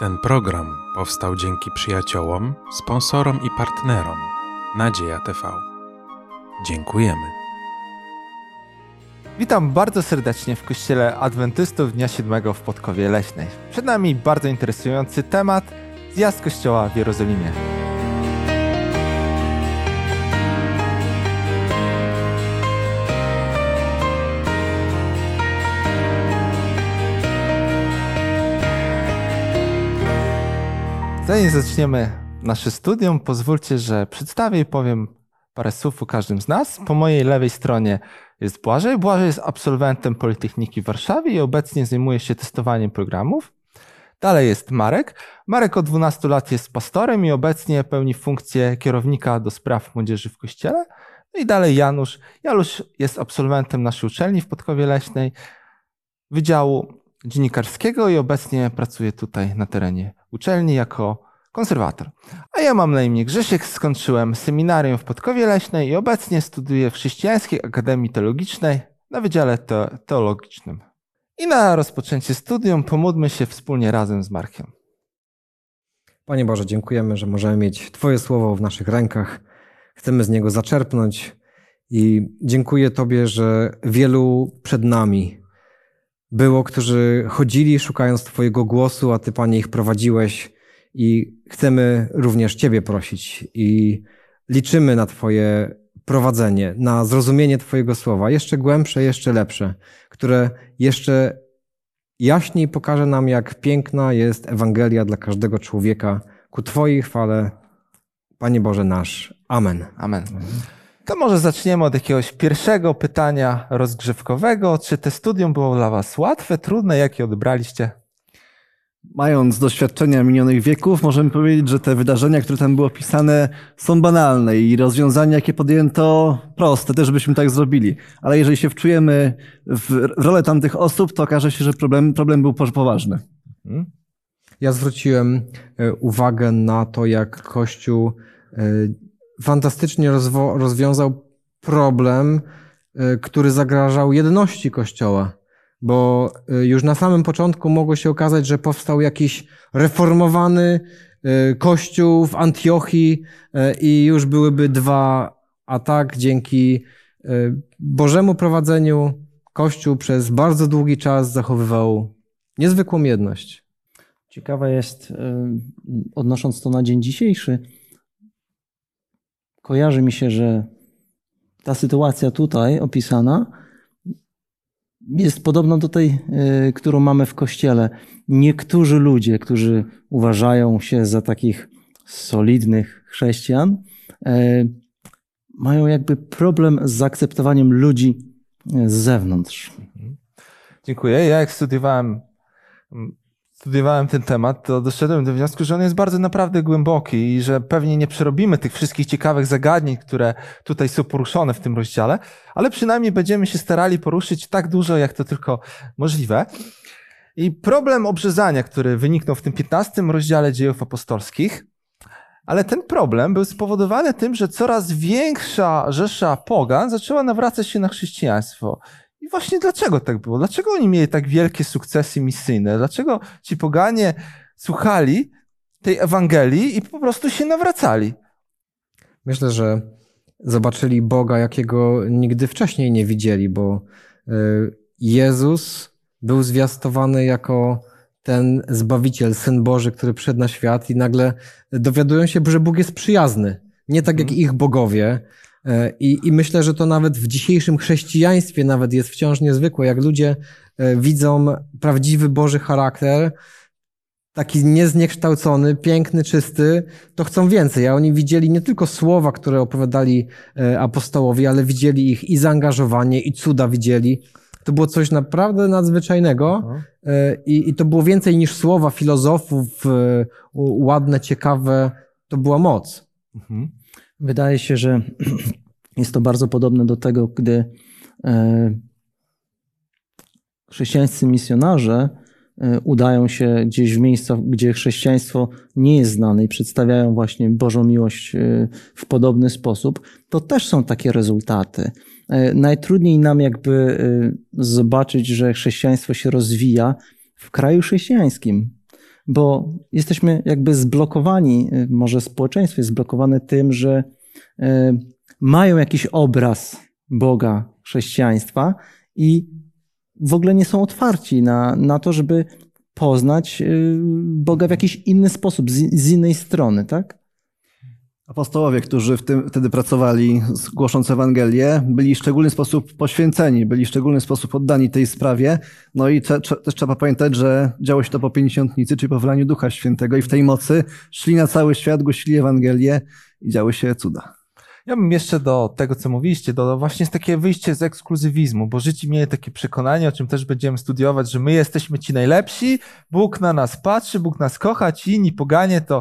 Ten program powstał dzięki przyjaciołom, sponsorom i partnerom Nadzieja TV. Dziękujemy. Witam bardzo serdecznie w Kościele Adwentystów Dnia Siódmego w Podkowie Leśnej. Przed nami bardzo interesujący temat zjazd Kościoła w Jerozolimie. Zanim zaczniemy nasze studium, pozwólcie, że przedstawię i powiem parę słów o każdym z nas. Po mojej lewej stronie jest Błażej. Błażej jest absolwentem Politechniki w Warszawie i obecnie zajmuje się testowaniem programów. Dalej jest Marek. Marek od 12 lat jest pastorem i obecnie pełni funkcję kierownika do spraw młodzieży w kościele. No i dalej Janusz. Janusz jest absolwentem naszej uczelni w Podkowie Leśnej, Wydziału Dziennikarskiego i obecnie pracuje tutaj na terenie uczelni jako konserwator. A ja mam na imię Grzesiek, skończyłem seminarium w Podkowie Leśnej i obecnie studiuję w Chrześcijańskiej Akademii Teologicznej na Wydziale te Teologicznym. I na rozpoczęcie studium pomódlmy się wspólnie razem z Markiem. Panie Boże, dziękujemy, że możemy mieć Twoje słowo w naszych rękach. Chcemy z niego zaczerpnąć i dziękuję Tobie, że wielu przed nami było, którzy chodzili szukając Twojego głosu, a Ty, Panie, ich prowadziłeś i chcemy również Ciebie prosić i liczymy na Twoje prowadzenie, na zrozumienie Twojego słowa, jeszcze głębsze, jeszcze lepsze, które jeszcze jaśniej pokaże nam, jak piękna jest Ewangelia dla każdego człowieka ku Twojej chwale, Panie Boże nasz. Amen. Amen. To może zaczniemy od jakiegoś pierwszego pytania rozgrzewkowego. Czy te studium było dla Was łatwe, trudne? Jakie odebraliście? Mając doświadczenia minionych wieków, możemy powiedzieć, że te wydarzenia, które tam były opisane, są banalne i rozwiązania, jakie podjęto, proste, też byśmy tak zrobili. Ale jeżeli się wczujemy w rolę tamtych osób, to okaże się, że problem, problem był poważny. Ja zwróciłem e, uwagę na to, jak Kościół e, fantastycznie rozwo- rozwiązał problem, e, który zagrażał jedności Kościoła bo już na samym początku mogło się okazać, że powstał jakiś reformowany kościół w Antiochii i już byłyby dwa, a tak dzięki Bożemu prowadzeniu kościół przez bardzo długi czas zachowywał niezwykłą jedność. Ciekawe jest, odnosząc to na dzień dzisiejszy, kojarzy mi się, że ta sytuacja tutaj opisana jest podobna do tej, y, którą mamy w kościele. Niektórzy ludzie, którzy uważają się za takich solidnych chrześcijan, y, mają jakby problem z zaakceptowaniem ludzi z zewnątrz. Dziękuję. Ja jak studiowałem, studiowałem ten temat, to doszedłem do wniosku, że on jest bardzo naprawdę głęboki i że pewnie nie przerobimy tych wszystkich ciekawych zagadnień, które tutaj są poruszone w tym rozdziale, ale przynajmniej będziemy się starali poruszyć tak dużo, jak to tylko możliwe. I problem obrzezania, który wyniknął w tym 15 rozdziale dziejów apostolskich, ale ten problem był spowodowany tym, że coraz większa rzesza pogan zaczęła nawracać się na chrześcijaństwo. Właśnie dlaczego tak było? Dlaczego oni mieli tak wielkie sukcesy misyjne? Dlaczego ci poganie słuchali tej Ewangelii i po prostu się nawracali? Myślę, że zobaczyli Boga, jakiego nigdy wcześniej nie widzieli, bo Jezus był zwiastowany jako ten Zbawiciel, Syn Boży, który przyszedł na świat i nagle dowiadują się, że Bóg jest przyjazny. Nie tak jak ich bogowie, i, I myślę, że to nawet w dzisiejszym chrześcijaństwie nawet jest wciąż niezwykłe, jak ludzie widzą prawdziwy Boży charakter, taki niezniekształcony, piękny, czysty, to chcą więcej. A oni widzieli nie tylko słowa, które opowiadali apostołowie, ale widzieli ich i zaangażowanie, i cuda widzieli. To było coś naprawdę nadzwyczajnego i, i to było więcej niż słowa filozofów, ładne, ciekawe. To była moc. Mhm. Wydaje się, że jest to bardzo podobne do tego, gdy chrześcijańscy misjonarze udają się gdzieś w miejsca, gdzie chrześcijaństwo nie jest znane i przedstawiają właśnie Bożą miłość w podobny sposób, to też są takie rezultaty. Najtrudniej nam jakby zobaczyć, że chrześcijaństwo się rozwija w kraju chrześcijańskim, bo jesteśmy jakby zblokowani, y, może społeczeństwo jest zblokowane tym, że y, mają jakiś obraz Boga, chrześcijaństwa i w ogóle nie są otwarci na, na to, żeby poznać y, Boga w jakiś inny sposób, z, z innej strony, tak? Apostołowie, którzy w tym, wtedy pracowali, głosząc Ewangelię, byli w szczególny sposób poświęceni, byli w szczególny sposób oddani tej sprawie. No i te, też trzeba pamiętać, że działo się to po pięćdziesiątnicy, czyli po wylaniu Ducha Świętego i w tej mocy szli na cały świat, głosili Ewangelię i działy się cuda. Ja bym jeszcze do tego, co mówiliście, do właśnie takie wyjście z ekskluzywizmu, bo życi mieli takie przekonanie, o czym też będziemy studiować, że my jesteśmy ci najlepsi, Bóg na nas patrzy, Bóg nas kocha, ci inni poganie to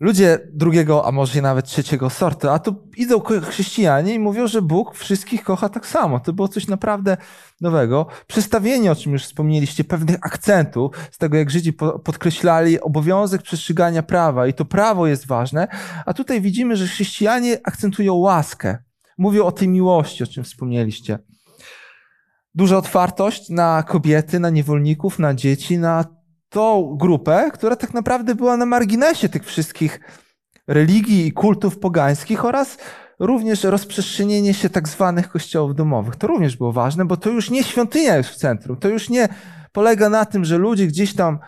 ludzie drugiego, a może nawet trzeciego sortu, a tu idą chrześcijanie i mówią, że Bóg wszystkich kocha tak samo. To było coś naprawdę nowego. Przestawienie, o czym już wspomnieliście, pewnych akcentów z tego, jak Żydzi podkreślali obowiązek przestrzegania prawa i to prawo jest ważne, a tutaj widzimy, że chrześcijanie akcentują łaskę. Mówią o tej miłości, o czym wspomnieliście. Duża otwartość na kobiety, na niewolników, na dzieci, na tą grupę, która tak naprawdę była na marginesie tych wszystkich religii i kultów pogańskich oraz również rozprzestrzenienie się tak zwanych kościołów domowych. To również było ważne, bo to już nie świątynia jest w centrum. To już nie polega na tym, że ludzie gdzieś tam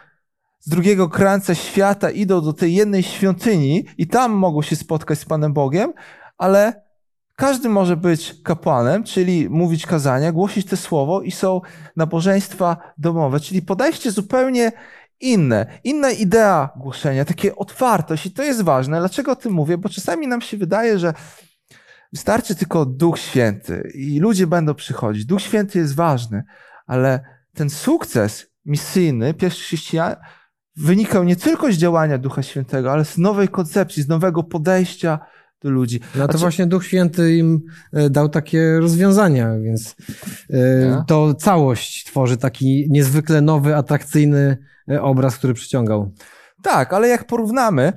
z drugiego krańca świata idą do tej jednej świątyni i tam mogą się spotkać z Panem Bogiem, ale każdy może być kapłanem, czyli mówić kazania, głosić te słowo i są nabożeństwa domowe, czyli podejście zupełnie inne, inna idea głoszenia, takie otwartość i to jest ważne. Dlaczego o tym mówię? Bo czasami nam się wydaje, że wystarczy tylko Duch Święty i ludzie będą przychodzić. Duch Święty jest ważny, ale ten sukces misyjny pierwszych chrześcijan wynikał nie tylko z działania Ducha Świętego, ale z nowej koncepcji, z nowego podejścia do ludzi. No to właśnie Duch Święty im e, dał takie rozwiązania, więc e, to całość tworzy taki niezwykle nowy, atrakcyjny e, obraz, który przyciągał. Tak, ale jak porównamy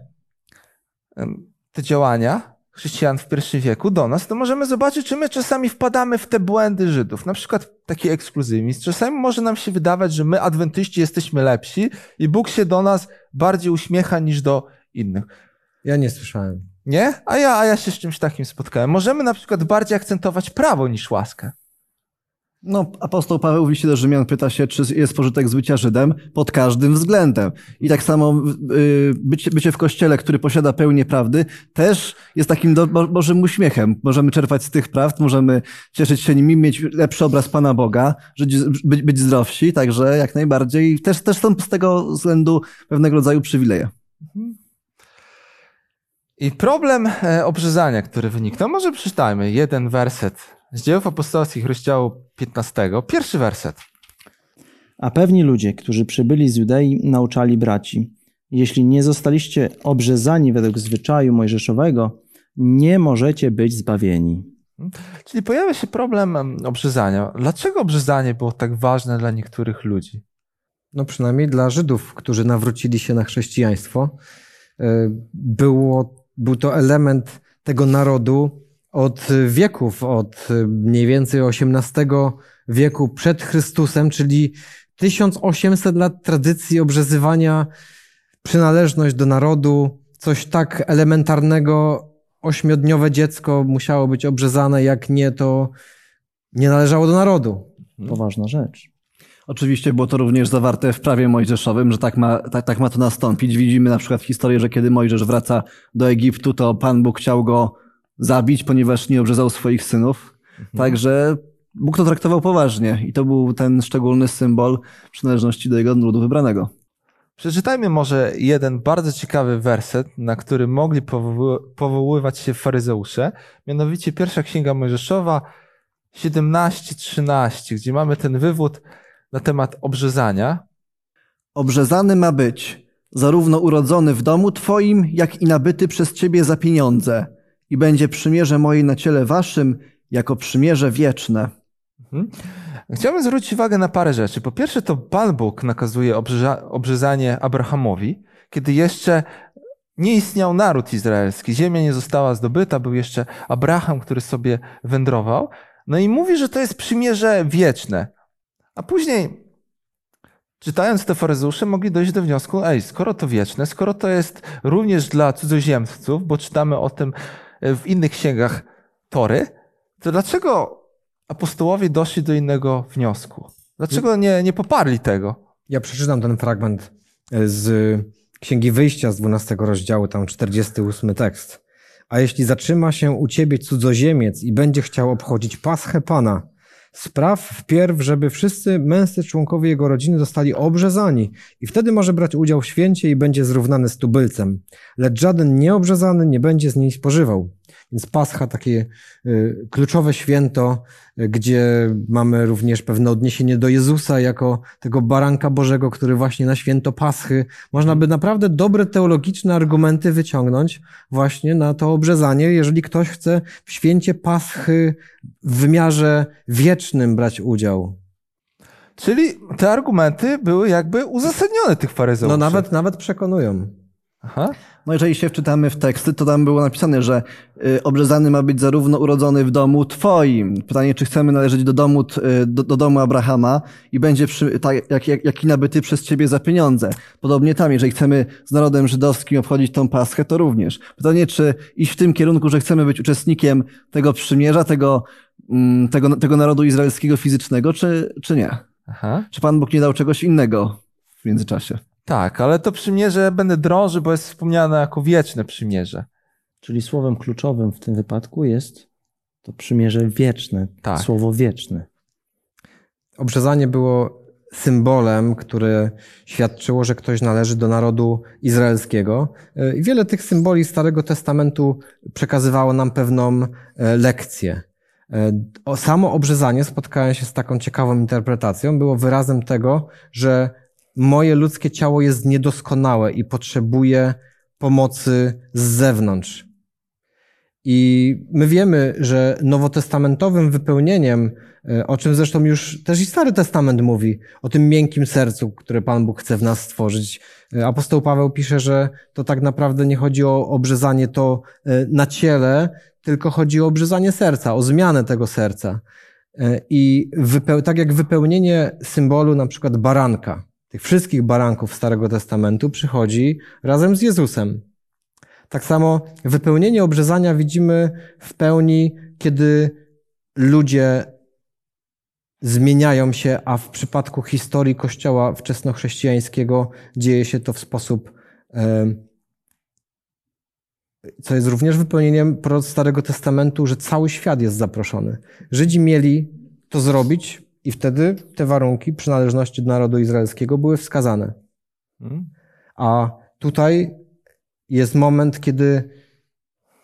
te działania chrześcijan w pierwszym wieku do nas, to możemy zobaczyć, czy my czasami wpadamy w te błędy Żydów. Na przykład taki ekskluzywizm. Czasami może nam się wydawać, że my, adwentyści, jesteśmy lepsi i Bóg się do nas bardziej uśmiecha niż do innych. Ja nie słyszałem. Nie? A ja, a ja się z czymś takim spotkałem. Możemy na przykład bardziej akcentować prawo niż łaskę. No, apostoł Paweł w liście do Rzymian pyta się, czy jest pożytek z bycia Żydem pod każdym względem. I tak samo yy, bycie, bycie w kościele, który posiada pełnię prawdy, też jest takim do, Bożym uśmiechem. Możemy czerpać z tych prawd, możemy cieszyć się nimi, mieć lepszy obraz Pana Boga, żyć, być, być zdrowsi, także jak najbardziej też, też są z tego względu pewnego rodzaju przywileje. Mhm. I problem e, obrzezania, który wyniknął, może przeczytajmy jeden werset z dziejów apostolskich rozdziału 15, pierwszy werset. A pewni ludzie, którzy przybyli z Judei, nauczali braci, jeśli nie zostaliście obrzezani według zwyczaju mojżeszowego, nie możecie być zbawieni. Hmm? Czyli pojawia się problem obrzezania. Dlaczego obrzezanie było tak ważne dla niektórych ludzi? No przynajmniej dla Żydów, którzy nawrócili się na chrześcijaństwo. E, było był to element tego narodu od wieków, od mniej więcej XVIII wieku przed Chrystusem, czyli 1800 lat tradycji obrzezywania, przynależność do narodu, coś tak elementarnego, ośmiodniowe dziecko musiało być obrzezane, jak nie, to nie należało do narodu. Poważna rzecz. Oczywiście było to również zawarte w prawie mojżeszowym, że tak ma, tak, tak ma to nastąpić. Widzimy na przykład w historii, że kiedy Mojżesz wraca do Egiptu, to Pan Bóg chciał go zabić, ponieważ nie obrzezał swoich synów. Mhm. Także Bóg to traktował poważnie i to był ten szczególny symbol przynależności do jego ludu wybranego. Przeczytajmy może jeden bardzo ciekawy werset, na który mogli powoływać się faryzeusze, mianowicie pierwsza księga Mojżeszowa 17-13, gdzie mamy ten wywód na temat obrzezania. Obrzezany ma być zarówno urodzony w domu Twoim, jak i nabyty przez Ciebie za pieniądze i będzie przymierze moje na ciele Waszym jako przymierze wieczne. Mhm. Chciałbym zwrócić uwagę na parę rzeczy. Po pierwsze, to Pan Bóg nakazuje obrzeza obrzezanie Abrahamowi, kiedy jeszcze nie istniał naród izraelski, ziemia nie została zdobyta, był jeszcze Abraham, który sobie wędrował. No i mówi, że to jest przymierze wieczne. A później czytając te faryzeusze, mogli dojść do wniosku, ej, skoro to wieczne, skoro to jest również dla cudzoziemców, bo czytamy o tym w innych księgach Tory, to dlaczego apostołowie doszli do innego wniosku? Dlaczego nie, nie poparli tego? Ja przeczytam ten fragment z Księgi Wyjścia z 12 rozdziału, tam 48 tekst. A jeśli zatrzyma się u ciebie cudzoziemiec i będzie chciał obchodzić paschę Pana, spraw wpierw, żeby wszyscy męscy członkowie jego rodziny zostali obrzezani i wtedy może brać udział w święcie i będzie zrównany z tubylcem. Lecz żaden nieobrzezany nie będzie z niej spożywał. Więc Pascha, takie y, kluczowe święto, y, gdzie mamy również pewne odniesienie do Jezusa jako tego baranka Bożego, który właśnie na święto Paschy. Można by naprawdę dobre teologiczne argumenty wyciągnąć właśnie na to obrzezanie, jeżeli ktoś chce w święcie Paschy w wymiarze wiecznym brać udział. Czyli te argumenty były jakby uzasadnione tych faryzeuszy. No nawet, nawet przekonują. Aha. No jeżeli się wczytamy w teksty, to tam było napisane, że y, obrzezany ma być zarówno urodzony w domu Twoim. Pytanie, czy chcemy należeć do domu, y, do, do domu Abrahama i będzie przy, tak, jak, jak, jaki nabyty przez Ciebie za pieniądze. Podobnie tam, jeżeli chcemy z narodem żydowskim obchodzić tą paschę, to również. Pytanie, czy iść w tym kierunku, że chcemy być uczestnikiem tego przymierza, tego, mm, tego, tego narodu izraelskiego fizycznego, czy, czy nie? Aha. Czy Pan Bóg nie dał czegoś innego w międzyczasie? Tak, ale to przymierze będę drąży, bo jest wspomniane jako wieczne przymierze. Czyli słowem kluczowym w tym wypadku jest to przymierze wieczne, Tak. słowo wieczne. Obrzezanie było symbolem, które świadczyło, że ktoś należy do narodu izraelskiego. Wiele tych symboli Starego Testamentu przekazywało nam pewną e, lekcję. E, o- Samo obrzezanie, spotkałem się z taką ciekawą interpretacją, było wyrazem tego, że moje ludzkie ciało jest niedoskonałe i potrzebuje pomocy z zewnątrz. I my wiemy, że nowotestamentowym wypełnieniem, e, o czym zresztą już też i Stary Testament mówi, o tym miękkim sercu, które Pan Bóg chce w nas stworzyć. E, Apostoł Paweł pisze, że to tak naprawdę nie chodzi o obrzezanie to e, na ciele, tylko chodzi o obrzezanie serca, o zmianę tego serca. I tak jak wypełnienie symbolu na przykład baranka, tych wszystkich baranków Starego Testamentu przychodzi razem z Jezusem. Tak samo wypełnienie obrzezania widzimy w pełni, kiedy ludzie zmieniają się, a w przypadku historii Kościoła wczesnochrześcijańskiego dzieje się to w sposób, co jest również wypełnieniem Starego Testamentu, że cały świat jest zaproszony. Żydzi mieli to zrobić i wtedy te warunki przynależności do narodu izraelskiego były wskazane. Hmm? A tutaj jest moment, kiedy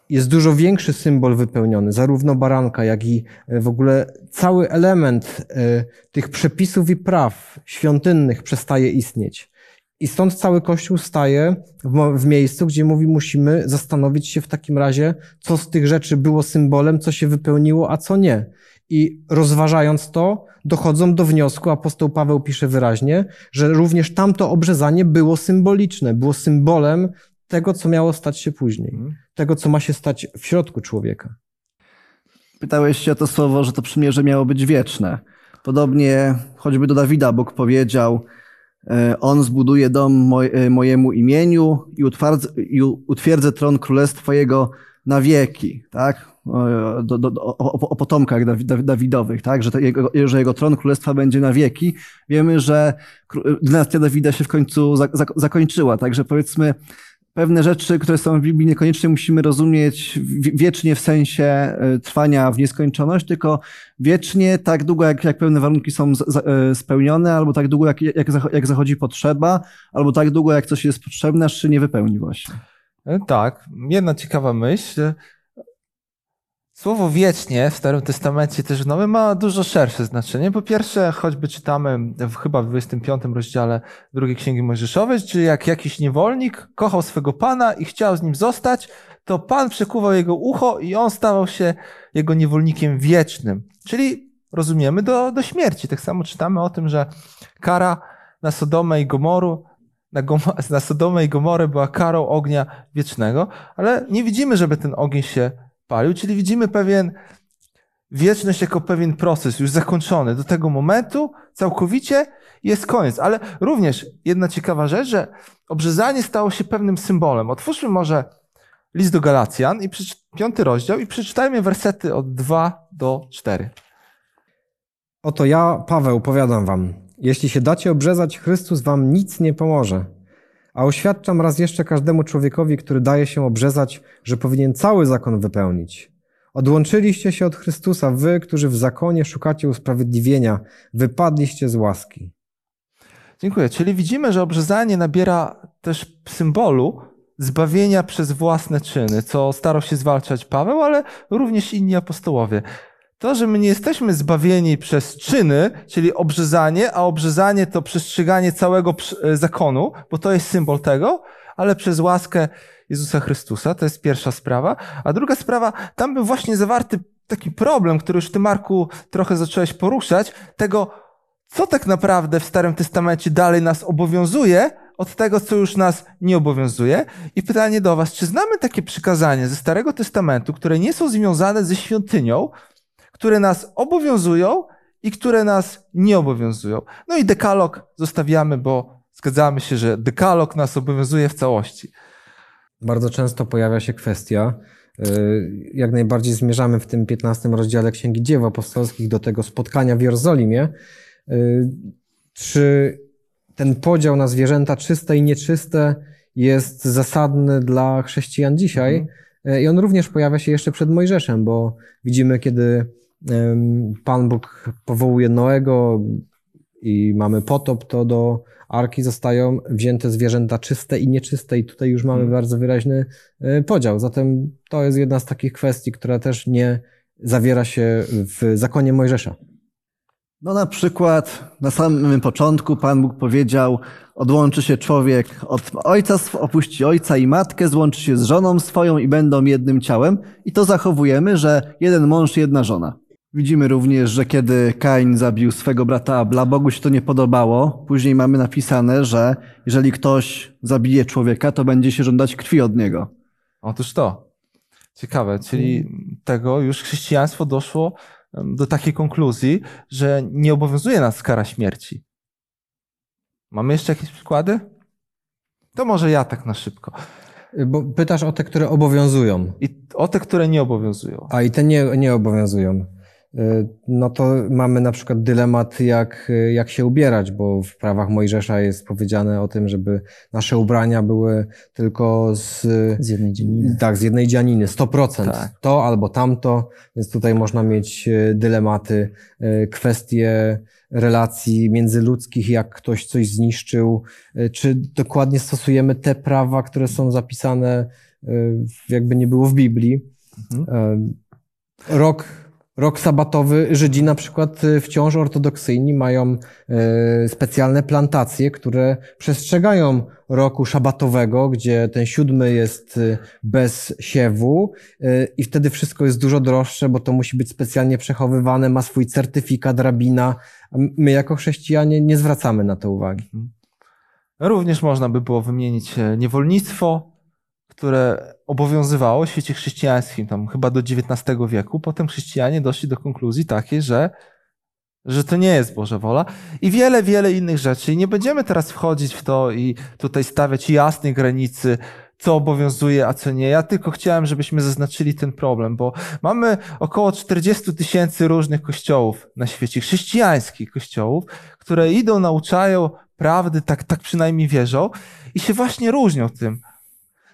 jest dużo większy symbol wypełniony, zarówno baranka, jak i e, w ogóle cały element e, tych przepisów i praw świątynnych przestaje istnieć. I stąd cały Kościół staje w, miejscu, gdzie mówi, musimy zastanowić się w takim razie, co z tych rzeczy było symbolem, co się wypełniło, a co nie. I rozważając to, dochodzą do wniosku, apostoł Paweł pisze wyraźnie, że również tamto obrzezanie było symboliczne, było symbolem tego, co miało stać się później, tego, co ma się stać w środku człowieka. Pytałeś się o to słowo, że to przymierze miało być wieczne. Podobnie choćby do Dawida Bóg powiedział, e, on zbuduje dom e, mojemu imieniu i, i utwierdzę tron królestwa jego na wieki, tak? O, do, do, o, o, potomkach Dawi- Dawi- Dawidowych, tak? Że, jego, że jego tron królestwa będzie na wieki. Wiemy, że dynastia Dawida się w końcu za, za, zakończyła, także powiedzmy, pewne rzeczy, które są w Biblii, niekoniecznie musimy rozumieć wiecznie w sensie e, trwania w nieskończoność, tylko wiecznie tak długo, jak, jak pewne warunki są e, spełnione, albo tak długo, jak, jak, jak zachodzi potrzeba, albo tak długo, jak coś jest potrzebne, aż się nie wypełni właśnie. E, Tak, jedna ciekawa myśl. Słowo wiecznie w Starym Testamencie też w Nowym ma dużo szersze znaczenie. Po pierwsze, choćby czytamy w, chyba w 25 rozdziale drugiej Księgi Mojżeszowej, że jak jakiś niewolnik kochał swego pana i chciał z nim zostać, to pan przekuwał jego ucho i on stawał się jego niewolnikiem wiecznym. Czyli rozumiemy do, do śmierci. Tak samo czytamy o tym, że kara na Sodomę i Gomoru na, Gom- na Sodomę i Gomorę była karą ognia wiecznego, ale nie widzimy, żeby ten ogień się palił, czyli widzimy pewien wieczność jako pewien proces już zakończony. Do tego momentu całkowicie jest koniec. Ale również jedna ciekawa rzecz, że obrzezanie stało się pewnym symbolem. Otwórzmy może list do Galacjan i piąty rozdział i przeczytajmy wersety od 2 do 4. Oto ja, Paweł, powiadam wam, jeśli się dacie obrzezać, Chrystus wam nic nie pomoże. A oświadczam raz jeszcze każdemu człowiekowi, który daje się obrzezać, że powinien cały zakon wypełnić. Odłączyliście się od Chrystusa, wy, którzy w zakonie szukacie usprawiedliwienia, wypadliście z łaski. Dziękuję. Czyli widzimy, że obrzezanie nabiera też symbolu zbawienia przez własne czyny, co starał się zwalczać Paweł, ale również inni apostołowie. To, że my nie jesteśmy zbawieni przez czyny, czyli obrzezanie, a obrzezanie to przestrzeganie całego e, zakonu, bo to jest symbol tego, ale przez łaskę Jezusa Chrystusa, to jest pierwsza sprawa. A druga sprawa, tam był właśnie zawarty taki problem, który już ty, Marku, trochę zacząłeś poruszać, tego, co tak naprawdę w Starym Testamencie dalej nas obowiązuje, od tego, co już nas nie obowiązuje. I pytanie do Was, czy znamy takie przykazania ze Starego Testamentu, które nie są związane ze świątynią, które nas obowiązują i które nas nie obowiązują? No i dekalog zostawiamy, bo zgadzamy się, że dekalog nas obowiązuje w całości. Bardzo często pojawia się kwestia, y, jak najbardziej zmierzamy w tym 15 rozdziale Księgi Dzieł Apostolskich do tego spotkania w Jerozolimie, y, czy ten podział na zwierzęta czyste i nieczyste jest zasadny dla chrześcijan dzisiaj. Mhm. I on również pojawia się jeszcze przed Mojżeszem, bo widzimy, kiedy Pan Bóg powołuje Noego i mamy potop, to do arki zostają wzięte zwierzęta czyste i nieczyste, i tutaj już mamy mhm. bardzo wyraźny e, podział. Zatem to jest jedna z takich kwestii, która też nie zawiera się w zakonie Mojżesza. No na przykład na samym początku Pan Bóg powiedział, odłączy się człowiek od ojca, opuści ojca i matkę, złączy się z żoną swoją i będą jednym ciałem. I to zachowujemy, że jeden mąż, jedna żona. Widzimy również, że kiedy Kain zabił swego brata Abla, Bogu się to nie podobało. Później mamy napisane, że jeżeli ktoś zabije człowieka, to będzie się żądać krwi od niego. Otóż to. Ciekawe, czyli tego już chrześcijaństwo doszło do takiej konkluzji, że nie obowiązuje nas kara śmierci. Mamy jeszcze jakieś przykłady? To może ja tak na szybko. Bo pytasz o te, które obowiązują. I o te, które nie obowiązują. A i te nie, nie obowiązują. Y, no to mamy na przykład dylemat, jak, jak się ubierać, bo w prawach Mojżesza jest powiedziane o tym, żeby nasze ubrania były tylko z, z jednej dzianiny. Tak, z jednej dzianiny, 100%. Tak. To albo tamto, więc tutaj można mieć y, dylematy, kwestie relacji międzyludzkich, jak ktoś coś zniszczył, czy dokładnie stosujemy te prawa, które są zapisane, jakby nie było w Biblii. Mhm. Rok Rok sabatowy Żydzi na przykład y, wciąż ortodoksyjni mają y, specjalne plantacje, które przestrzegają roku szabatowego, gdzie ten siódmy jest y, bez siewu i wtedy wszystko jest dużo droższe, bo to musi być specjalnie przechowywane, ma swój certyfikat rabina. My jako chrześcijanie nie zwracamy na to uwagi. Mhm. Również można by było wymienić e, niewolnictwo, które obowiązywało w świecie chrześcijańskim, tam chyba do XIX wieku, potem chrześcijanie doszli do konkluzji takiej, że, że to nie jest Boża wola i wiele, wiele innych rzeczy. I nie będziemy teraz wchodzić w to i tutaj stawiać jasnej granicy, co obowiązuje, a co nie. Ja tylko chciałem, żebyśmy zaznaczyli ten problem, bo mamy około 40 tysięcy różnych kościołów na świecie, chrześcijańskich kościołów, które idą, nauczają prawdy, tak, tak przynajmniej wierzą i się właśnie różnią tym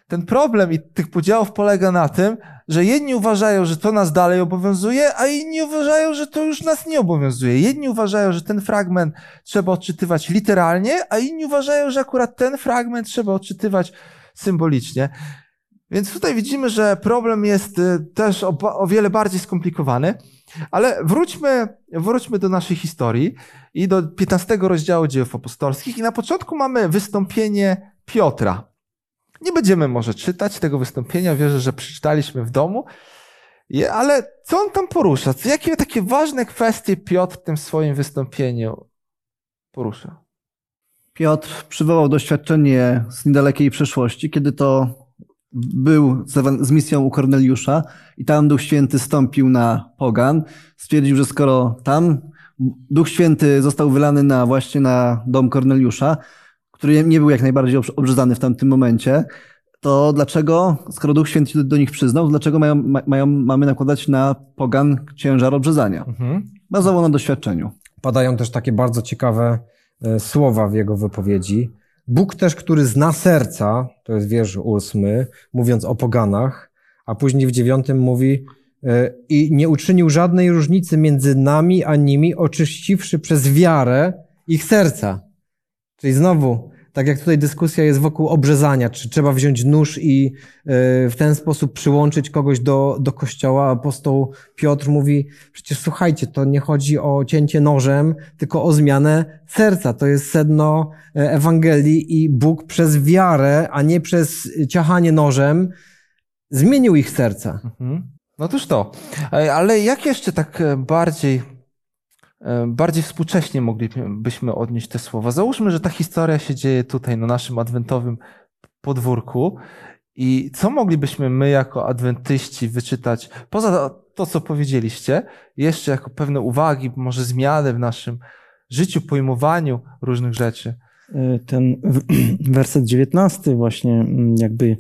ten problem i tych podziałów polega na tym, że jedni uważają, że to nas dalej obowiązuje, a inni uważają, że to już nas nie obowiązuje. Jedni uważają, że ten fragment trzeba odczytywać literalnie, a inni uważają, że akurat ten fragment trzeba odczytywać symbolicznie. Więc tutaj widzimy, że problem jest y, też o, o wiele bardziej skomplikowany. Ale wróćmy, wróćmy do naszej historii i do 15 rozdziału dziejów apostolskich. I na początku mamy wystąpienie Piotra. Nie będziemy może czytać tego wystąpienia, wierzę, że przeczytaliśmy w domu, ale co on tam porusza? Jakie takie ważne kwestie Piotr w tym swoim wystąpieniu porusza? Piotr przywołał doświadczenie z niedalekiej przeszłości, kiedy to był z, misją u Korneliusza i tam Duch Święty stąpił na pogan. Stwierdził, że skoro tam Duch Święty został wylany na właśnie na dom Korneliusza, który nie był jak najbardziej obrz- obrzezany w tamtym momencie, to dlaczego, skoro Duch Święty się do, nich przyznał, dlaczego mają, ma, mają, mamy nakładać na pogan ciężar obrzezania? Mhm. Bazowo na doświadczeniu. Padają też takie bardzo ciekawe e, słowa w jego wypowiedzi. Bóg też, który zna serca, to jest wiersz ósmy, mówiąc o poganach, a później w dziewiątym mówi e, i nie uczynił żadnej różnicy między nami a nimi, oczyściwszy przez wiarę ich serca. Czyli znowu, tak jak tutaj dyskusja jest wokół obrzezania, czy trzeba wziąć nóż i e, w ten sposób przyłączyć kogoś do, do kościoła, apostoł Piotr mówi, przecież słuchajcie, to nie chodzi o cięcie nożem, tylko o zmianę serca. To jest sedno e, Ewangelii i Bóg przez wiarę, a nie przez ciachanie nożem, zmienił ich serca. Mhm. No toż to. E, Ale jak jeszcze tak bardziej, bardziej współcześnie moglibyśmy odnieść te słowa? Załóżmy, że ta historia się dzieje tutaj na naszym adwentowym podwórku i co moglibyśmy my jako adwentyści wyczytać, poza to, co powiedzieliście, jeszcze jako pewne uwagi, może zmiany w naszym życiu, pojmowaniu różnych rzeczy? E, ten werset 19 właśnie mm, jakby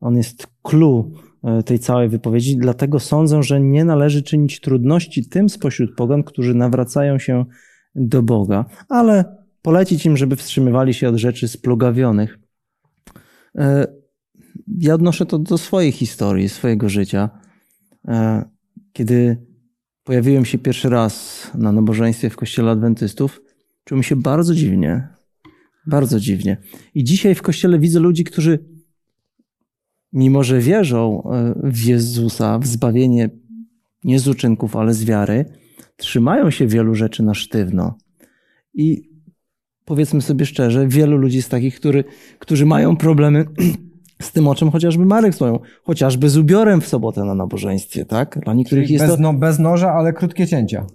on jest clue e, tej całej wypowiedzi, dlatego sądzę, że nie należy czynić trudności tym spośród pogan, którzy nawracają się do Boga, ale polecić im, żeby wstrzymywali się od rzeczy splugawionych. E, Ja odnoszę to do swojej historii, swojego życia. E, Kiedy pojawiłem się pierwszy raz na nabożeństwie w kościele adwentystów, czułem się bardzo dziwnie, bardzo dziwnie. I dzisiaj w kościele widzę ludzi, którzy, mimo że wierzą e, w Jezusa, w zbawienie nie z uczynków, ale z wiary, trzymają się wielu rzeczy na sztywno. I powiedzmy sobie szczerze, wielu ludzi jest takich, który, którzy mają problemy z tym, o czym chociażby Marek wspomniał, chociażby z ubiorem w sobotę na nabożeństwie, tak? Dla niektórych jest Bez, to... no, bez noża, ale krótkie cięcia.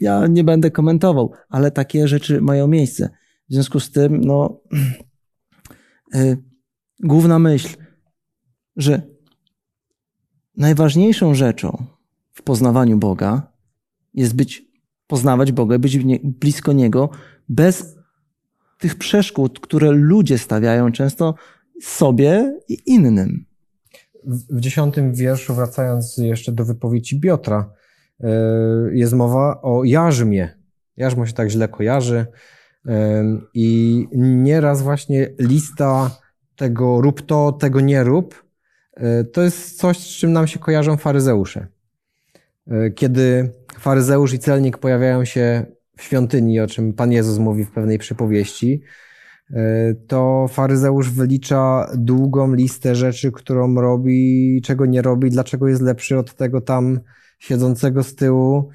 Ja nie będę komentował, ale takie rzeczy mają miejsce. W związku z tym, no, y, główna myśl, że najważniejszą rzeczą w poznawaniu Boga jest być, poznawać Boga, być blisko Niego bez tych przeszkód, które ludzie stawiają często sobie i innym. W dziesiątym wierszu, wracając jeszcze do wypowiedzi Piotra, e, jest mowa o jarzmie. Jarzmo się tak źle kojarzy e, i nieraz właśnie lista tego rób to, tego nie rób, e, to jest coś, z czym nam się kojarzą faryzeusze. E, Kiedy faryzeusz i celnik pojawiają się w świątyni, o czym Pan Jezus mówi w pewnej przypowieści, e, to faryzeusz wylicza długą listę rzeczy, którą robi, czego nie robi, dlaczego jest lepszy od tego tam siedzącego z tyłu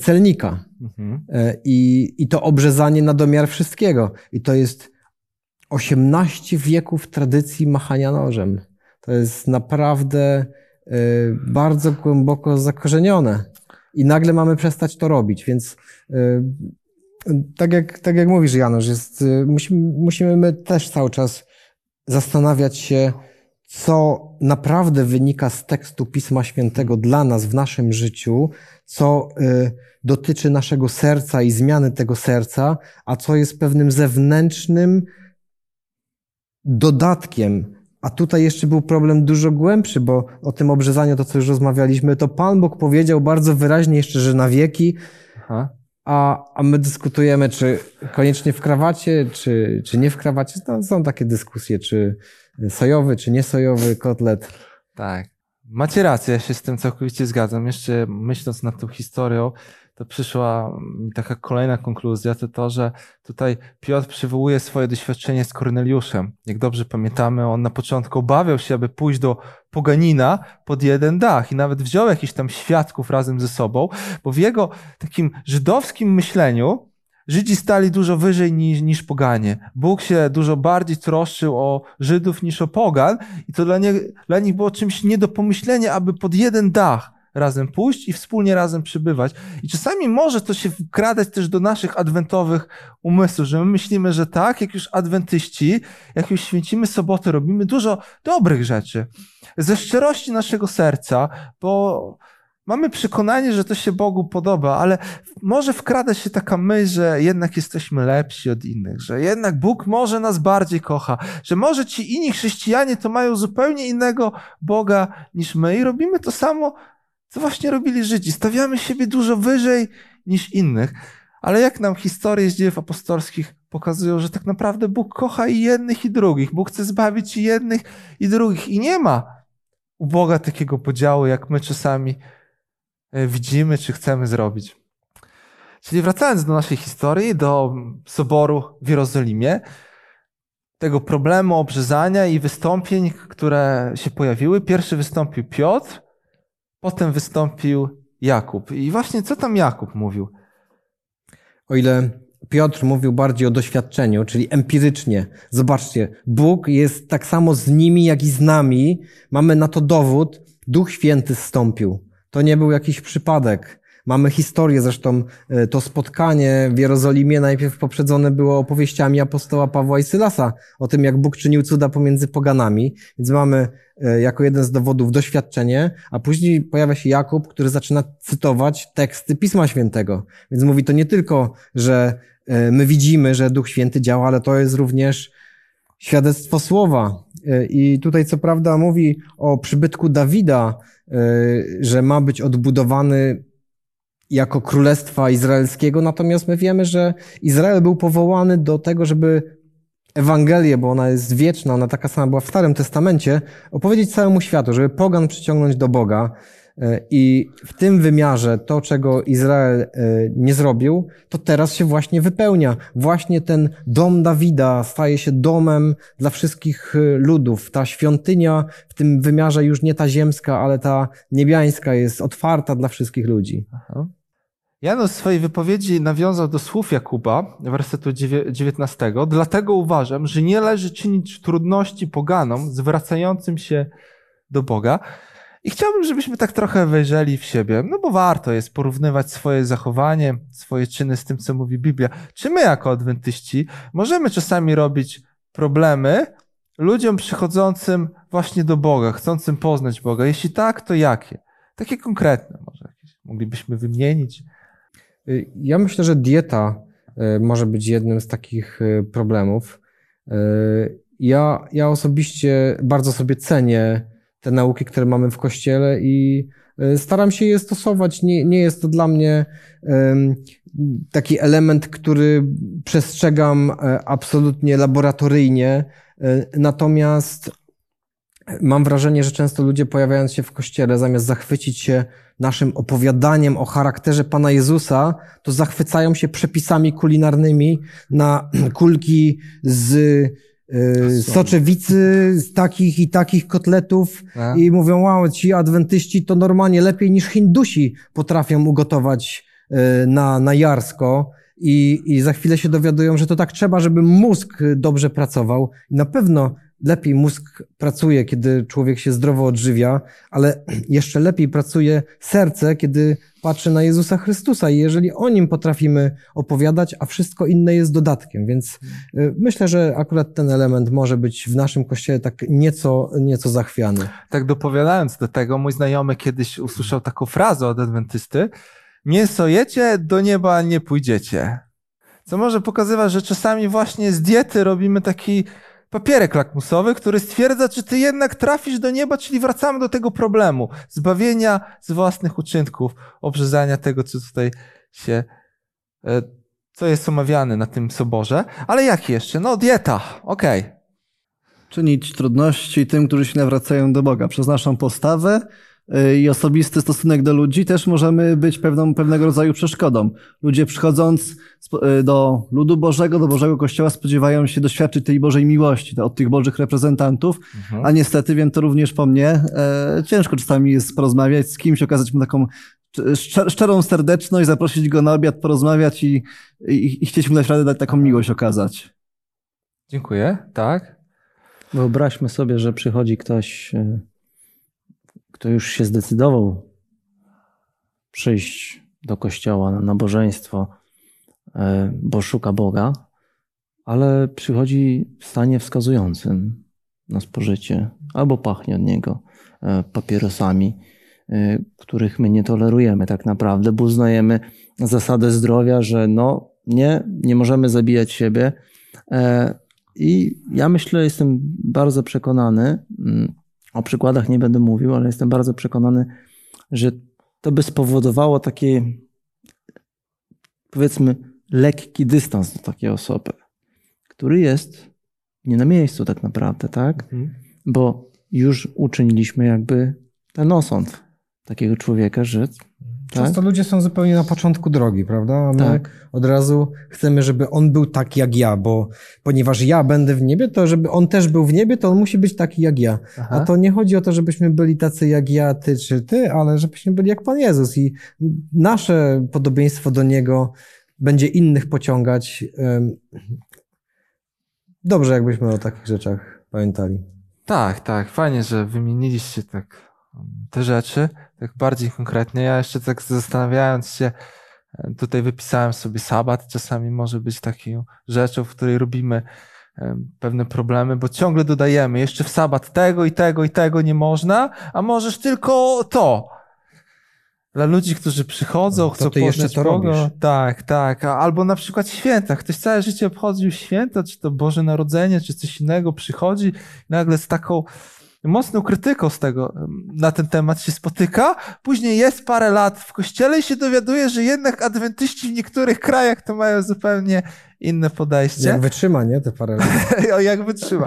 celnika. Mhm. I, I to obrzezanie na domiar wszystkiego. I to jest 18 wieków tradycji machania nożem. To jest naprawdę e, bardzo głęboko zakorzenione. I nagle mamy przestać to robić, więc e, tak jak, tak jak mówisz, Janusz, jest, e, musimy, musimy my też cały czas zastanawiać się, co naprawdę wynika z tekstu Pisma Świętego dla nas w naszym życiu, co y, dotyczy naszego serca i zmiany tego serca, a co jest pewnym zewnętrznym dodatkiem. A tutaj jeszcze był problem dużo głębszy, bo o tym obrzezaniu, to co już rozmawialiśmy, to Pan Bóg powiedział bardzo wyraźnie jeszcze, że na wieki, Aha. a, a my dyskutujemy, czy koniecznie w krawacie, czy, czy nie w krawacie. No, są takie dyskusje, czy sojowy, czy niesojowy kotlet. Tak. Macie rację, ja się z tym całkowicie zgadzam. Jeszcze myśląc nad tą historią, to przyszła taka kolejna konkluzja, to to, że tutaj Piotr przywołuje swoje doświadczenie z Korneliuszem. Jak dobrze pamiętamy, on na początku obawiał się, aby pójść do poganina pod jeden dach i nawet wziął jakichś tam świadków razem ze sobą, bo w jego takim żydowskim myśleniu Żydzi stali dużo wyżej niż, niż poganie. Bóg się dużo bardziej troszczył o Żydów niż o pogan i to dla, nie, dla nich było czymś nie do pomyślenia, aby pod jeden dach razem pójść i wspólnie razem przybywać. I czasami może to się wkradać też do naszych adwentowych umysłów, że my myślimy, że tak, jak już adwentyści, jak już święcimy sobotę, robimy dużo dobrych rzeczy. Ze szczerości naszego serca, bo mamy przekonanie, że to się Bogu podoba, ale może wkrada się taka myśl, że jednak jesteśmy lepsi od innych, że jednak Bóg może nas bardziej kocha, że może ci inni chrześcijanie to mają zupełnie innego Boga niż my i robimy to samo, co właśnie robili Żydzi. Stawiamy siebie dużo wyżej niż innych. Ale jak nam historie z dziejów apostolskich pokazują, że tak naprawdę Bóg kocha i jednych, i drugich. Bóg chce zbawić i jednych, i drugich. I nie ma u Boga takiego podziału, jak my czasami e, widzimy, czy chcemy zrobić. Czyli wracając do naszej historii, do soboru w Jerozolimie, tego problemu obrzezania i wystąpień, które się pojawiły. Pierwszy wystąpił Piotr, potem wystąpił Jakub. I właśnie co tam Jakub mówił? O ile Piotr mówił bardziej o doświadczeniu, czyli empirycznie. Zobaczcie, Bóg jest tak samo z nimi, jak i z nami. Mamy na to dowód. Duch Święty zstąpił. To nie był jakiś przypadek. Mamy historię, zresztą e, to spotkanie w Jerozolimie najpierw poprzedzone było opowieściami apostoła Pawła i Sylasa o tym, jak Bóg czynił cuda pomiędzy poganami. Więc mamy e, jako jeden z dowodów doświadczenie, a później pojawia się Jakub, który zaczyna cytować teksty Pisma Świętego. Więc mówi to nie tylko, że e, my widzimy, że Duch Święty działa, ale to jest również świadectwo słowa. I tutaj co prawda mówi o przybytku Dawida, że ma być odbudowany jako królestwa izraelskiego, natomiast my wiemy, że Izrael był powołany do tego, żeby Ewangelię, bo ona jest wieczna, ona taka sama była w Starym Testamencie, opowiedzieć całemu światu, żeby pogan przyciągnąć do Boga. E, I w tym wymiarze to, czego Izrael e, nie zrobił, to teraz się właśnie wypełnia. Właśnie ten dom Dawida staje się domem dla wszystkich e, ludów. Ta świątynia w tym wymiarze już nie ta ziemska, ale ta niebiańska jest otwarta dla wszystkich ludzi. Aha. Janusz w swojej wypowiedzi nawiązał do słów Jakuba, wersetu 19. Dlatego uważam, że nie leży czynić trudności poganom zwracającym się do Boga. I chciałbym, żebyśmy tak trochę wejrzeli w siebie, no bo warto jest porównywać swoje zachowanie, swoje czyny z tym, co mówi Biblia. Czy my jako adwentyści możemy czasami robić problemy ludziom przychodzącym właśnie do Boga, chcącym poznać Boga? Jeśli tak, to jakie? Takie konkretne może jakieś moglibyśmy wymienić. Ja myślę, że dieta y, może być jednym z takich y, problemów. Ja, ja osobiście bardzo sobie cenię te nauki, które mamy w kościele i staram się je stosować. Nie, nie jest to dla mnie taki element, który przestrzegam absolutnie laboratoryjnie. Natomiast mam wrażenie, że często ludzie pojawiając się w kościele, zamiast zachwycić się naszym opowiadaniem o charakterze Pana Jezusa, to zachwycają się przepisami kulinarnymi na kulki z soczewicy, z takich i takich kotletów A? i mówią, wow, ci adwentyści to normalnie lepiej niż Hindusi potrafią ugotować y, na, na jarsko. I, I za chwilę się dowiadują, że to tak trzeba, żeby mózg dobrze pracował. I na pewno lepiej mózg pracuje, kiedy człowiek się zdrowo odżywia, ale jeszcze lepiej pracuje serce, kiedy patrzy na Jezusa Chrystusa i jeżeli o nim potrafimy opowiadać, a wszystko inne jest dodatkiem. Więc y, myślę, że akurat ten element może być w naszym kościele tak nieco, nieco zachwiany. Tak dopowiadając do tego, mój znajomy kiedyś usłyszał taką frazę od adwentysty, mięso jecie, do nieba nie pójdziecie. Co może pokazywać, że czasami właśnie z diety robimy taki papierek lakmusowy, który stwierdza, czy ty jednak trafisz do nieba, czyli wracamy do tego problemu zbawienia z własnych uczynków, obrzezania tego, co tutaj się, e, co jest omawiane na tym soborze. Ale jak jeszcze? No, dieta, okej. Okay. Czynić trudności tym, którzy się nawracają do Boga przez naszą postawę, i osobisty stosunek do ludzi też możemy być pewną, pewnego rodzaju przeszkodą. Ludzie przychodząc y, do ludu Bożego, do Bożego Kościoła spodziewają się doświadczyć tej Bożej miłości od tych Bożych reprezentantów, mhm. a niestety wiem to również po mnie. E, ciężko czasami jest porozmawiać z kimś, okazać mu taką szczerą serdeczność, zaprosić go na obiad, porozmawiać i, i, i chcieć mu naprawdę dać taką miłość okazać. Dziękuję. Tak? Wyobraźmy sobie, że przychodzi ktoś y, kto już się zdecydował przyjść do kościoła na nabożeństwo, e, bo szuka Boga, ale przychodzi w stanie wskazującym na spożycie, albo pachnie od niego e, papierosami, e, których my nie tolerujemy tak naprawdę, bo uznajemy zasadę zdrowia, że no nie, nie możemy zabijać siebie. I ja myślę, jestem bardzo przekonany, mm, o przykładach nie będę mówił, ale jestem bardzo przekonany, że to by spowodowało taki, powiedzmy, lekki dystans do takiej osoby, który jest nie na miejscu tak naprawdę, tak? Mhm. Bo już uczyniliśmy jakby ten osąd takiego człowieka, że Często tak? ludzie są zupełnie na początku drogi, prawda? A my tak. od razu chcemy, żeby on był tak jak ja, bo ponieważ ja będę w niebie, to żeby on też był w niebie, to on musi być taki jak ja. Aha. A to nie chodzi o to, żebyśmy byli tacy jak ja, ty czy ty, ale żebyśmy byli jak Pan Jezus i nasze podobieństwo do Niego będzie innych pociągać. Dobrze, jakbyśmy o takich rzeczach pamiętali. Tak, tak. Fajnie, że wymieniliście tak te rzeczy tak bardziej konkretnie. Ja jeszcze tak zastanawiając się, tutaj wypisałem sobie sabat, czasami może być taką rzeczą, w której robimy pewne problemy, bo ciągle dodajemy jeszcze w sabat tego i tego i tego nie można, a możesz tylko to. Dla ludzi, którzy przychodzą, no, chcą ty jeszcze to Boga. robisz. Tak, tak. Albo na przykład święta. Ktoś całe życie obchodził święta, czy to Boże Narodzenie, czy coś innego, przychodzi nagle z taką mocną krytyką z tego, na ten temat się spotyka. Później jest parę lat w kościele i się dowiaduje, że jednak adwentyści w niektórych krajach to mają zupełnie inne podejście. Jak wytrzyma, nie? Te parę lat. o, jak wytrzyma.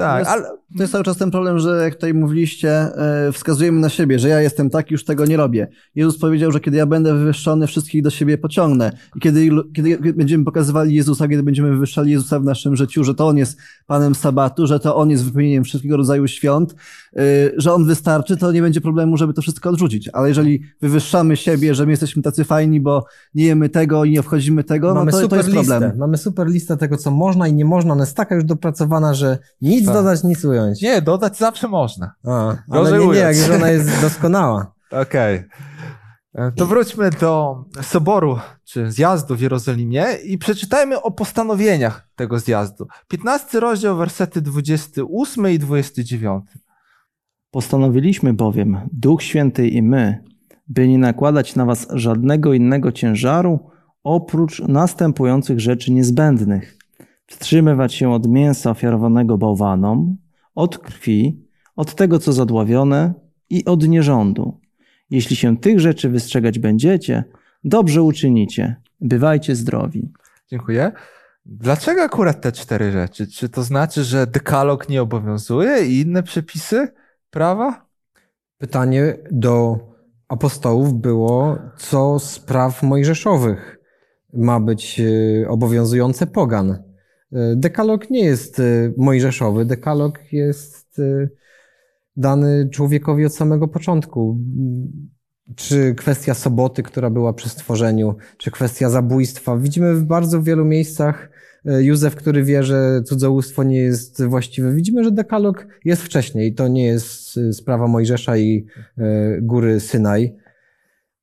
Tak, jest, ale... To jest cały czas ten problem, że jak tutaj mówiliście, e, wskazujemy na siebie, że ja jestem tak, już tego nie robię. Jezus powiedział, że kiedy ja będę wywyższony, wszystkich do siebie pociągnę. I kiedy, kiedy będziemy pokazywali Jezusa, kiedy będziemy wywyższali Jezusa w naszym życiu, że to On jest Panem Sabatu, że to On jest wypełnieniem wszystkiego rodzaju świąt, e, że On wystarczy, to nie będzie problemu, żeby to wszystko odrzucić. Ale jeżeli wywyższamy siebie, że my jesteśmy tacy fajni, bo nie jemy tego i nie wchodzimy tego, Mamy no to, super to jest listę. problem. Mamy super listę tego, co można i nie można. Ona jest taka już dopracowana, że nic. Dodać, nic ująć. Nie, dodać zawsze można. A, ale nie, nie, jak już ona jest doskonała. Okej. Okay. To wróćmy do soboru, czy zjazdu w Jerozolimie i przeczytajmy o postanowieniach tego zjazdu. 15 rozdział, wersety 28 i 29. Postanowiliśmy bowiem, Duch Święty i my, by nie nakładać na was żadnego innego ciężaru, oprócz następujących rzeczy niezbędnych. Wstrzymywać się od mięsa ofiarowanego bałwanom, od krwi, od tego, co zadławione i od nierządu. Jeśli się tych rzeczy wystrzegać będziecie, dobrze uczynicie. Bywajcie zdrowi. Dziękuję. Dlaczego akurat te cztery rzeczy? Czy to znaczy, że dekalog nie obowiązuje i inne przepisy prawa? Pytanie do apostołów było, co z praw mojżeszowych ma być e, obowiązujące pogan. E, dekalog nie jest e, mojżeszowy, dekalog jest e, dany człowiekowi od samego początku. Czy kwestia soboty, która była przy stworzeniu, czy kwestia zabójstwa. Widzimy w bardzo wielu miejscach Józef, który wie, że cudzołóstwo nie jest właściwe. Widzimy, że dekalog jest wcześniej. To nie jest sprawa Mojżesza i góry Synaj.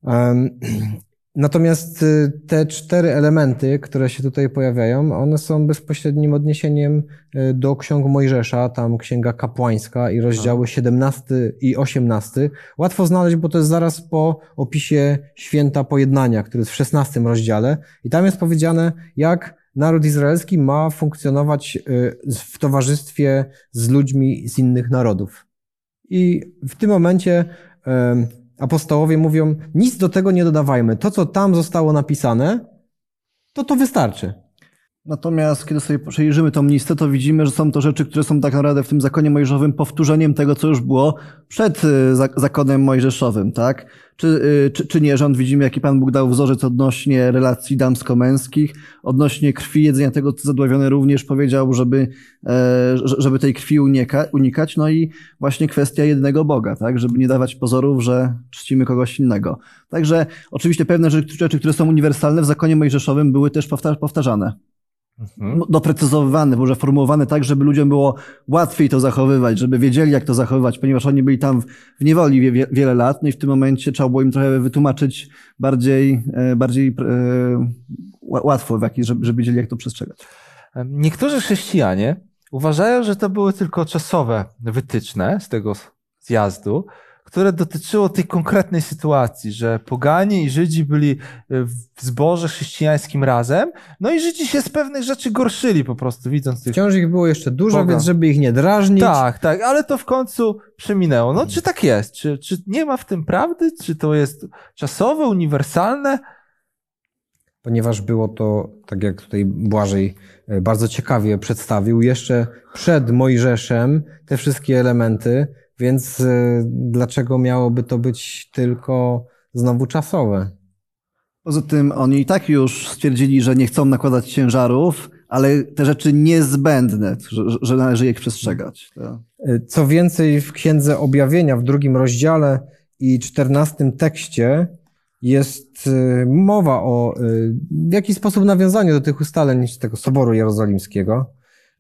Natomiast y, te cztery elementy, które się tutaj pojawiają, one są bezpośrednim odniesieniem y, do ksiąg Mojżesza, tam księga kapłańska i rozdziały 17 i 18. Łatwo znaleźć, bo to jest zaraz po opisie święta pojednania, który jest w 16 rozdziale i tam jest powiedziane, jak naród izraelski ma funkcjonować y, w towarzystwie z ludźmi z innych narodów. I w tym momencie apostołowie mówią, nic do tego nie dodawajmy. To, co tam zostało napisane, to to wystarczy. Natomiast kiedy sobie przejrzymy tą listę, to widzimy, że są to rzeczy, które są tak naprawdę w tym zakonie mojżeszowym powtórzeniem tego, co już było przed y, zakonem mojżeszowym, tak? Czy, y, czy, czy nie rząd widzimy, jaki Pan Bóg dał wzorzec odnośnie relacji damsko-męskich, odnośnie krwi, jedzenia tego, co zadławione również powiedział, żeby, e, żeby tej krwi unika, unikać. No i właśnie kwestia jednego Boga, tak? Żeby nie dawać pozorów, że czcimy kogoś innego. Także oczywiście pewne rzeczy, które są uniwersalne w zakonie mojżeszowym były też powtarzane. Mhm. doprecyzowane, może formułowane tak, żeby ludziom było łatwiej to zachowywać, żeby wiedzieli, jak to zachowywać, ponieważ oni byli tam w, niewoli wie, wie, wiele lat, no i w tym momencie trzeba było im trochę wytłumaczyć bardziej, e, bardziej e, ła- łatwo, w jaki, żeby, żeby wiedzieli, jak to przestrzegać. Niektórzy chrześcijanie uważają, że to były tylko czasowe wytyczne z tego zjazdu, które dotyczyło tej konkretnej sytuacji, że poganie i Żydzi byli w zborze chrześcijańskim razem, no i Żydzi się z pewnych rzeczy gorszyli po prostu, widząc tych... Wciąż ich było jeszcze dużo, Boga. więc żeby ich nie drażnić. Tak, tak, ale to w końcu przeminęło. No czy tak jest? Czy, czy nie ma w tym prawdy? Czy to jest czasowe, uniwersalne? ponieważ było to, tak jak tutaj Błażej e, bardzo ciekawie przedstawił, jeszcze przed Mojżeszem te wszystkie elementy, więc e, dlaczego miałoby to być tylko znowu czasowe? Poza tym oni i tak już stwierdzili, że nie chcą nakładać ciężarów, ale te rzeczy niezbędne, że, że należy je przestrzegać. To... E, Co więcej, w Księdze Objawienia w drugim rozdziale i czternastym tekście jest e, mowa o w jaki sposób nawiązaniu do tych ustaleń z tego Soboru Jerozolimskiego.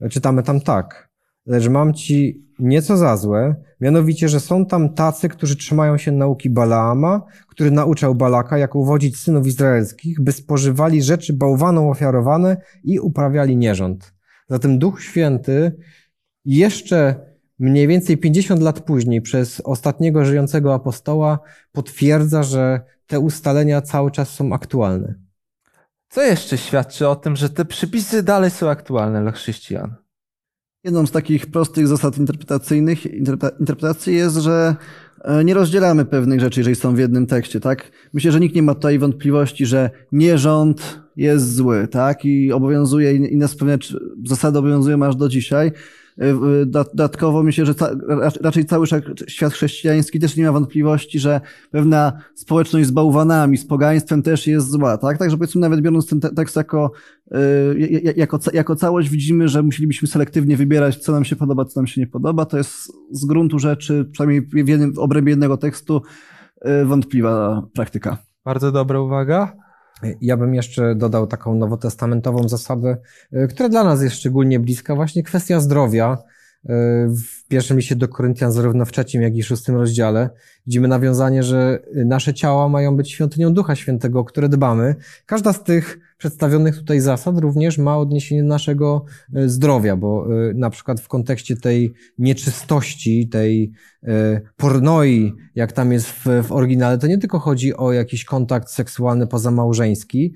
Czytamy tam tak. Lecz mam ci nieco za złe, mianowicie, że są tam tacy, którzy trzymają się nauki Balaama, który nauczał Balaka, jak uwodzić synów izraelskich, by spożywali rzeczy bałwaną ofiarowane i uprawiali nierząd. Zatem Duch Święty jeszcze mniej więcej 50 lat później przez ostatniego żyjącego apostoła potwierdza, że te ustalenia cały czas są aktualne. Co jeszcze świadczy o tym, że te przepisy dalej są aktualne dla chrześcijan? Jedną z takich prostych zasad interpretacyjnych, interpreta- interpretacji jest, że e, nie rozdzielamy pewnych rzeczy, jeżeli są w jednym tekście, tak? Myślę, że nikt nie ma tutaj wątpliwości, że nierząd jest zły, tak? I obowiązuje, inne pewne zasady obowiązują aż do dzisiaj. W- da- Dodatkowo myślę, że raczej cały świat chrześcijański też nie ma wątpliwości, że pewna społeczność z bałwanami, z pogaństwem też jest zła, tak? Także powiedzmy nawet biorąc ten te- tekst jako, ja- ja- jako, jako całość widzimy, że musielibyśmy selektywnie wybierać, co nam się podoba, co nam się nie podoba. To jest z gruntu rzeczy, przynajmniej w, jednym, w obrębie jednego tekstu, wątpliwa praktyka. Bardzo dobra uwaga. Ja bym jeszcze dodał taką nowotestamentową zasadę, y, która dla nas jest szczególnie bliska, właśnie kwestia zdrowia. Y, W pierwszym liście do Koryntian, zarówno w trzecim, jak i szóstym rozdziale, widzimy nawiązanie, że nasze ciała mają być świątynią Ducha Świętego, o które dbamy. Każda z tych przedstawionych tutaj zasad również ma odniesienie do naszego y, zdrowia, bo y, na przykład w kontekście tej nieczystości, tej pornoi, jak tam jest w, w oryginale, to nie tylko chodzi o jakiś kontakt seksualny pozamałżeński.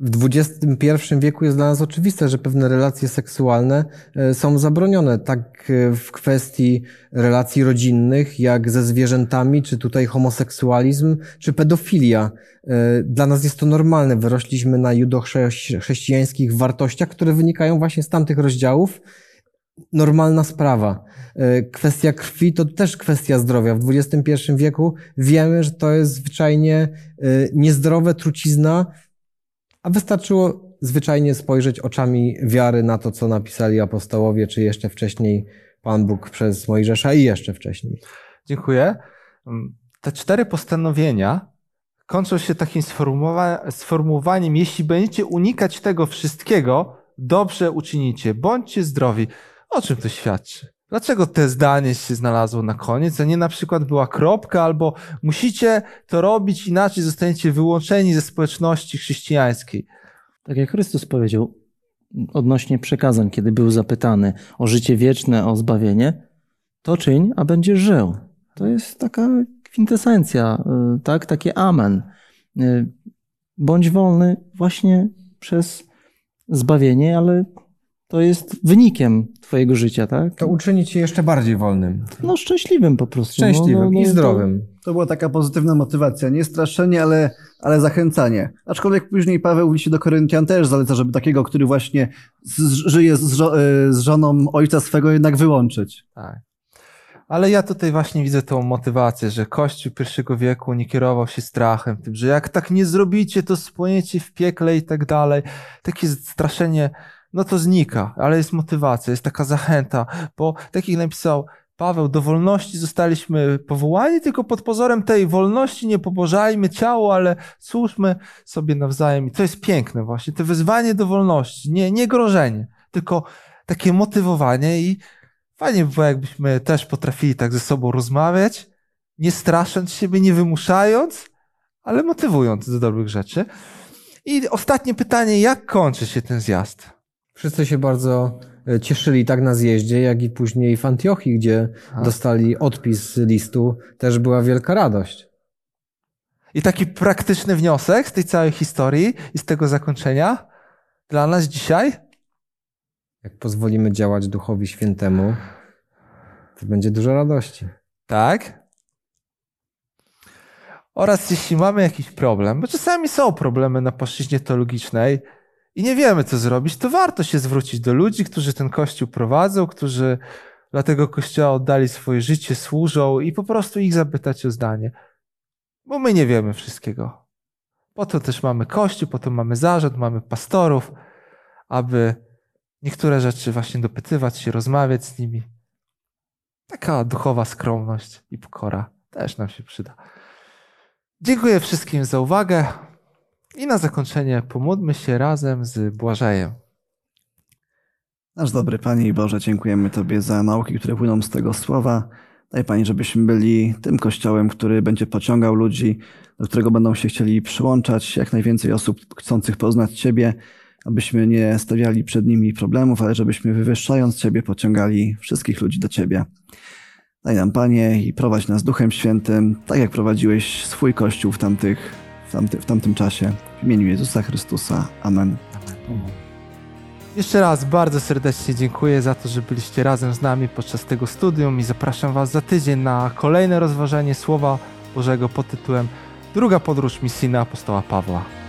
W XXI wieku jest dla nas oczywiste, że pewne relacje seksualne e, są zabronione, tak e, w kwestii relacji rodzinnych, jak ze zwierzętami, czy tutaj homoseksualizm, czy pedofilia. E, Dla nas jest to normalne. Wyrośliśmy na judo-chrześcijańskich wartościach, które wynikają właśnie z tamtych rozdziałów. Normalna sprawa. Kwestia krwi to też kwestia zdrowia. W XXI wieku wiemy, że to jest zwyczajnie niezdrowe, trucizna, a wystarczyło zwyczajnie spojrzeć oczami wiary na to, co napisali apostołowie, czy jeszcze wcześniej Pan Bóg przez Mojżesza i jeszcze wcześniej. Dziękuję. Mm, Te cztery postanowienia kończą się takim sformułowa- sformułowaniem, jeśli będziecie unikać tego wszystkiego, dobrze uczynicie, bądźcie zdrowi. O czym to świadczy? Dlaczego te zdanie się znalazło na koniec, a nie na przykład była kropka, albo musicie to robić, inaczej zostaniecie wyłączeni ze społeczności chrześcijańskiej. Tak jak Chrystus powiedział odnośnie przekazań, kiedy był zapytany o życie wieczne, o zbawienie, to czyń, a będziesz żył. To jest taka kwintesencja, y, tak? Takie amen. Y, Bądź wolny właśnie przez zbawienie, ale to jest wynikiem twojego życia, tak? To uczyni cię jeszcze bardziej wolnym, No szczęśliwym po prostu. szczęśliwym no, no, i no, zdrowym. To była taka pozytywna motywacja. Nie straszenie, ale, ale zachęcanie. Aczkolwiek później Paweł w liście do Koryntian też zaleca, żeby takiego, który właśnie z, żyje z, żo- e, z żoną ojca swego, jednak wyłączyć. Tak. Ale ja tutaj właśnie widzę tą motywację, że Kościół pierwszego wieku nie kierował się strachem, tym, że jak tak nie zrobicie, to spłoniecie w piekle i tak dalej. Takie straszenie, no to znika, ale jest motywacja, jest taka zachęta, bo tak jak napisał Paweł, do wolności zostaliśmy powołani, tylko pod pozorem tej wolności nie pobożajmy ciało, ale służmy sobie nawzajem. I to jest piękne właśnie, to wezwanie do wolności, nie, nie grożenie, tylko takie motywowanie i fajnie by było, jakbyśmy też potrafili tak ze sobą rozmawiać, nie strasząc siebie, nie wymuszając, ale motywując do dobrych rzeczy. I ostatnie pytanie, jak kończy się ten zjazd? Wszyscy się bardzo e, cieszyli tak na zjeździe, jak i później w Antiochii, gdzie dostali odpis listu, też była wielka radość. I taki praktyczny wniosek z tej całej historii i z tego zakończenia dla nas dzisiaj? Jak pozwolimy działać Duchowi Świętemu, to będzie dużo radości. Tak. Oraz jeśli mamy jakiś problem, bo czasami są problemy na płaszczyźnie teologicznej i nie wiemy, co zrobić, to warto się zwrócić do ludzi, którzy ten kościół prowadzą, którzy dla tego kościoła oddali swoje życie, służą i po prostu ich zapytać o zdanie. Bo my nie wiemy wszystkiego. Po to też mamy kościół, po to mamy zarząd, mamy pastorów, aby niektóre rzeczy właśnie dopytywać się, rozmawiać z nimi. Taka duchowa skromność i pokora też nam się przyda. Dziękuję wszystkim za uwagę i na zakończenie pomódlmy się razem z Błażejem. Nasz dobry Panie i Boże, dziękujemy Tobie za nauki, które płyną z tego słowa. Daj Panie, żebyśmy byli tym kościołem, który będzie pociągał ludzi, do którego będą się chcieli przyłączać, jak najwięcej osób chcących poznać Ciebie, abyśmy nie stawiali przed nimi problemów, ale żebyśmy wywyższając Ciebie pociągali wszystkich ludzi do Ciebie. Daj nam Panie i prowadź nas Duchem Świętym, tak jak prowadziłeś swój Kościół w, tamtych, tamty, w tamtym czasie. W imieniu Jezusa Chrystusa. Amen. Jeszcze raz bardzo serdecznie dziękuję za to, że byliście razem z nami podczas tego studium i zapraszam Was za tydzień na kolejne rozważanie Słowa Bożego pod tytułem Druga podróż misyjna apostoła Pawła.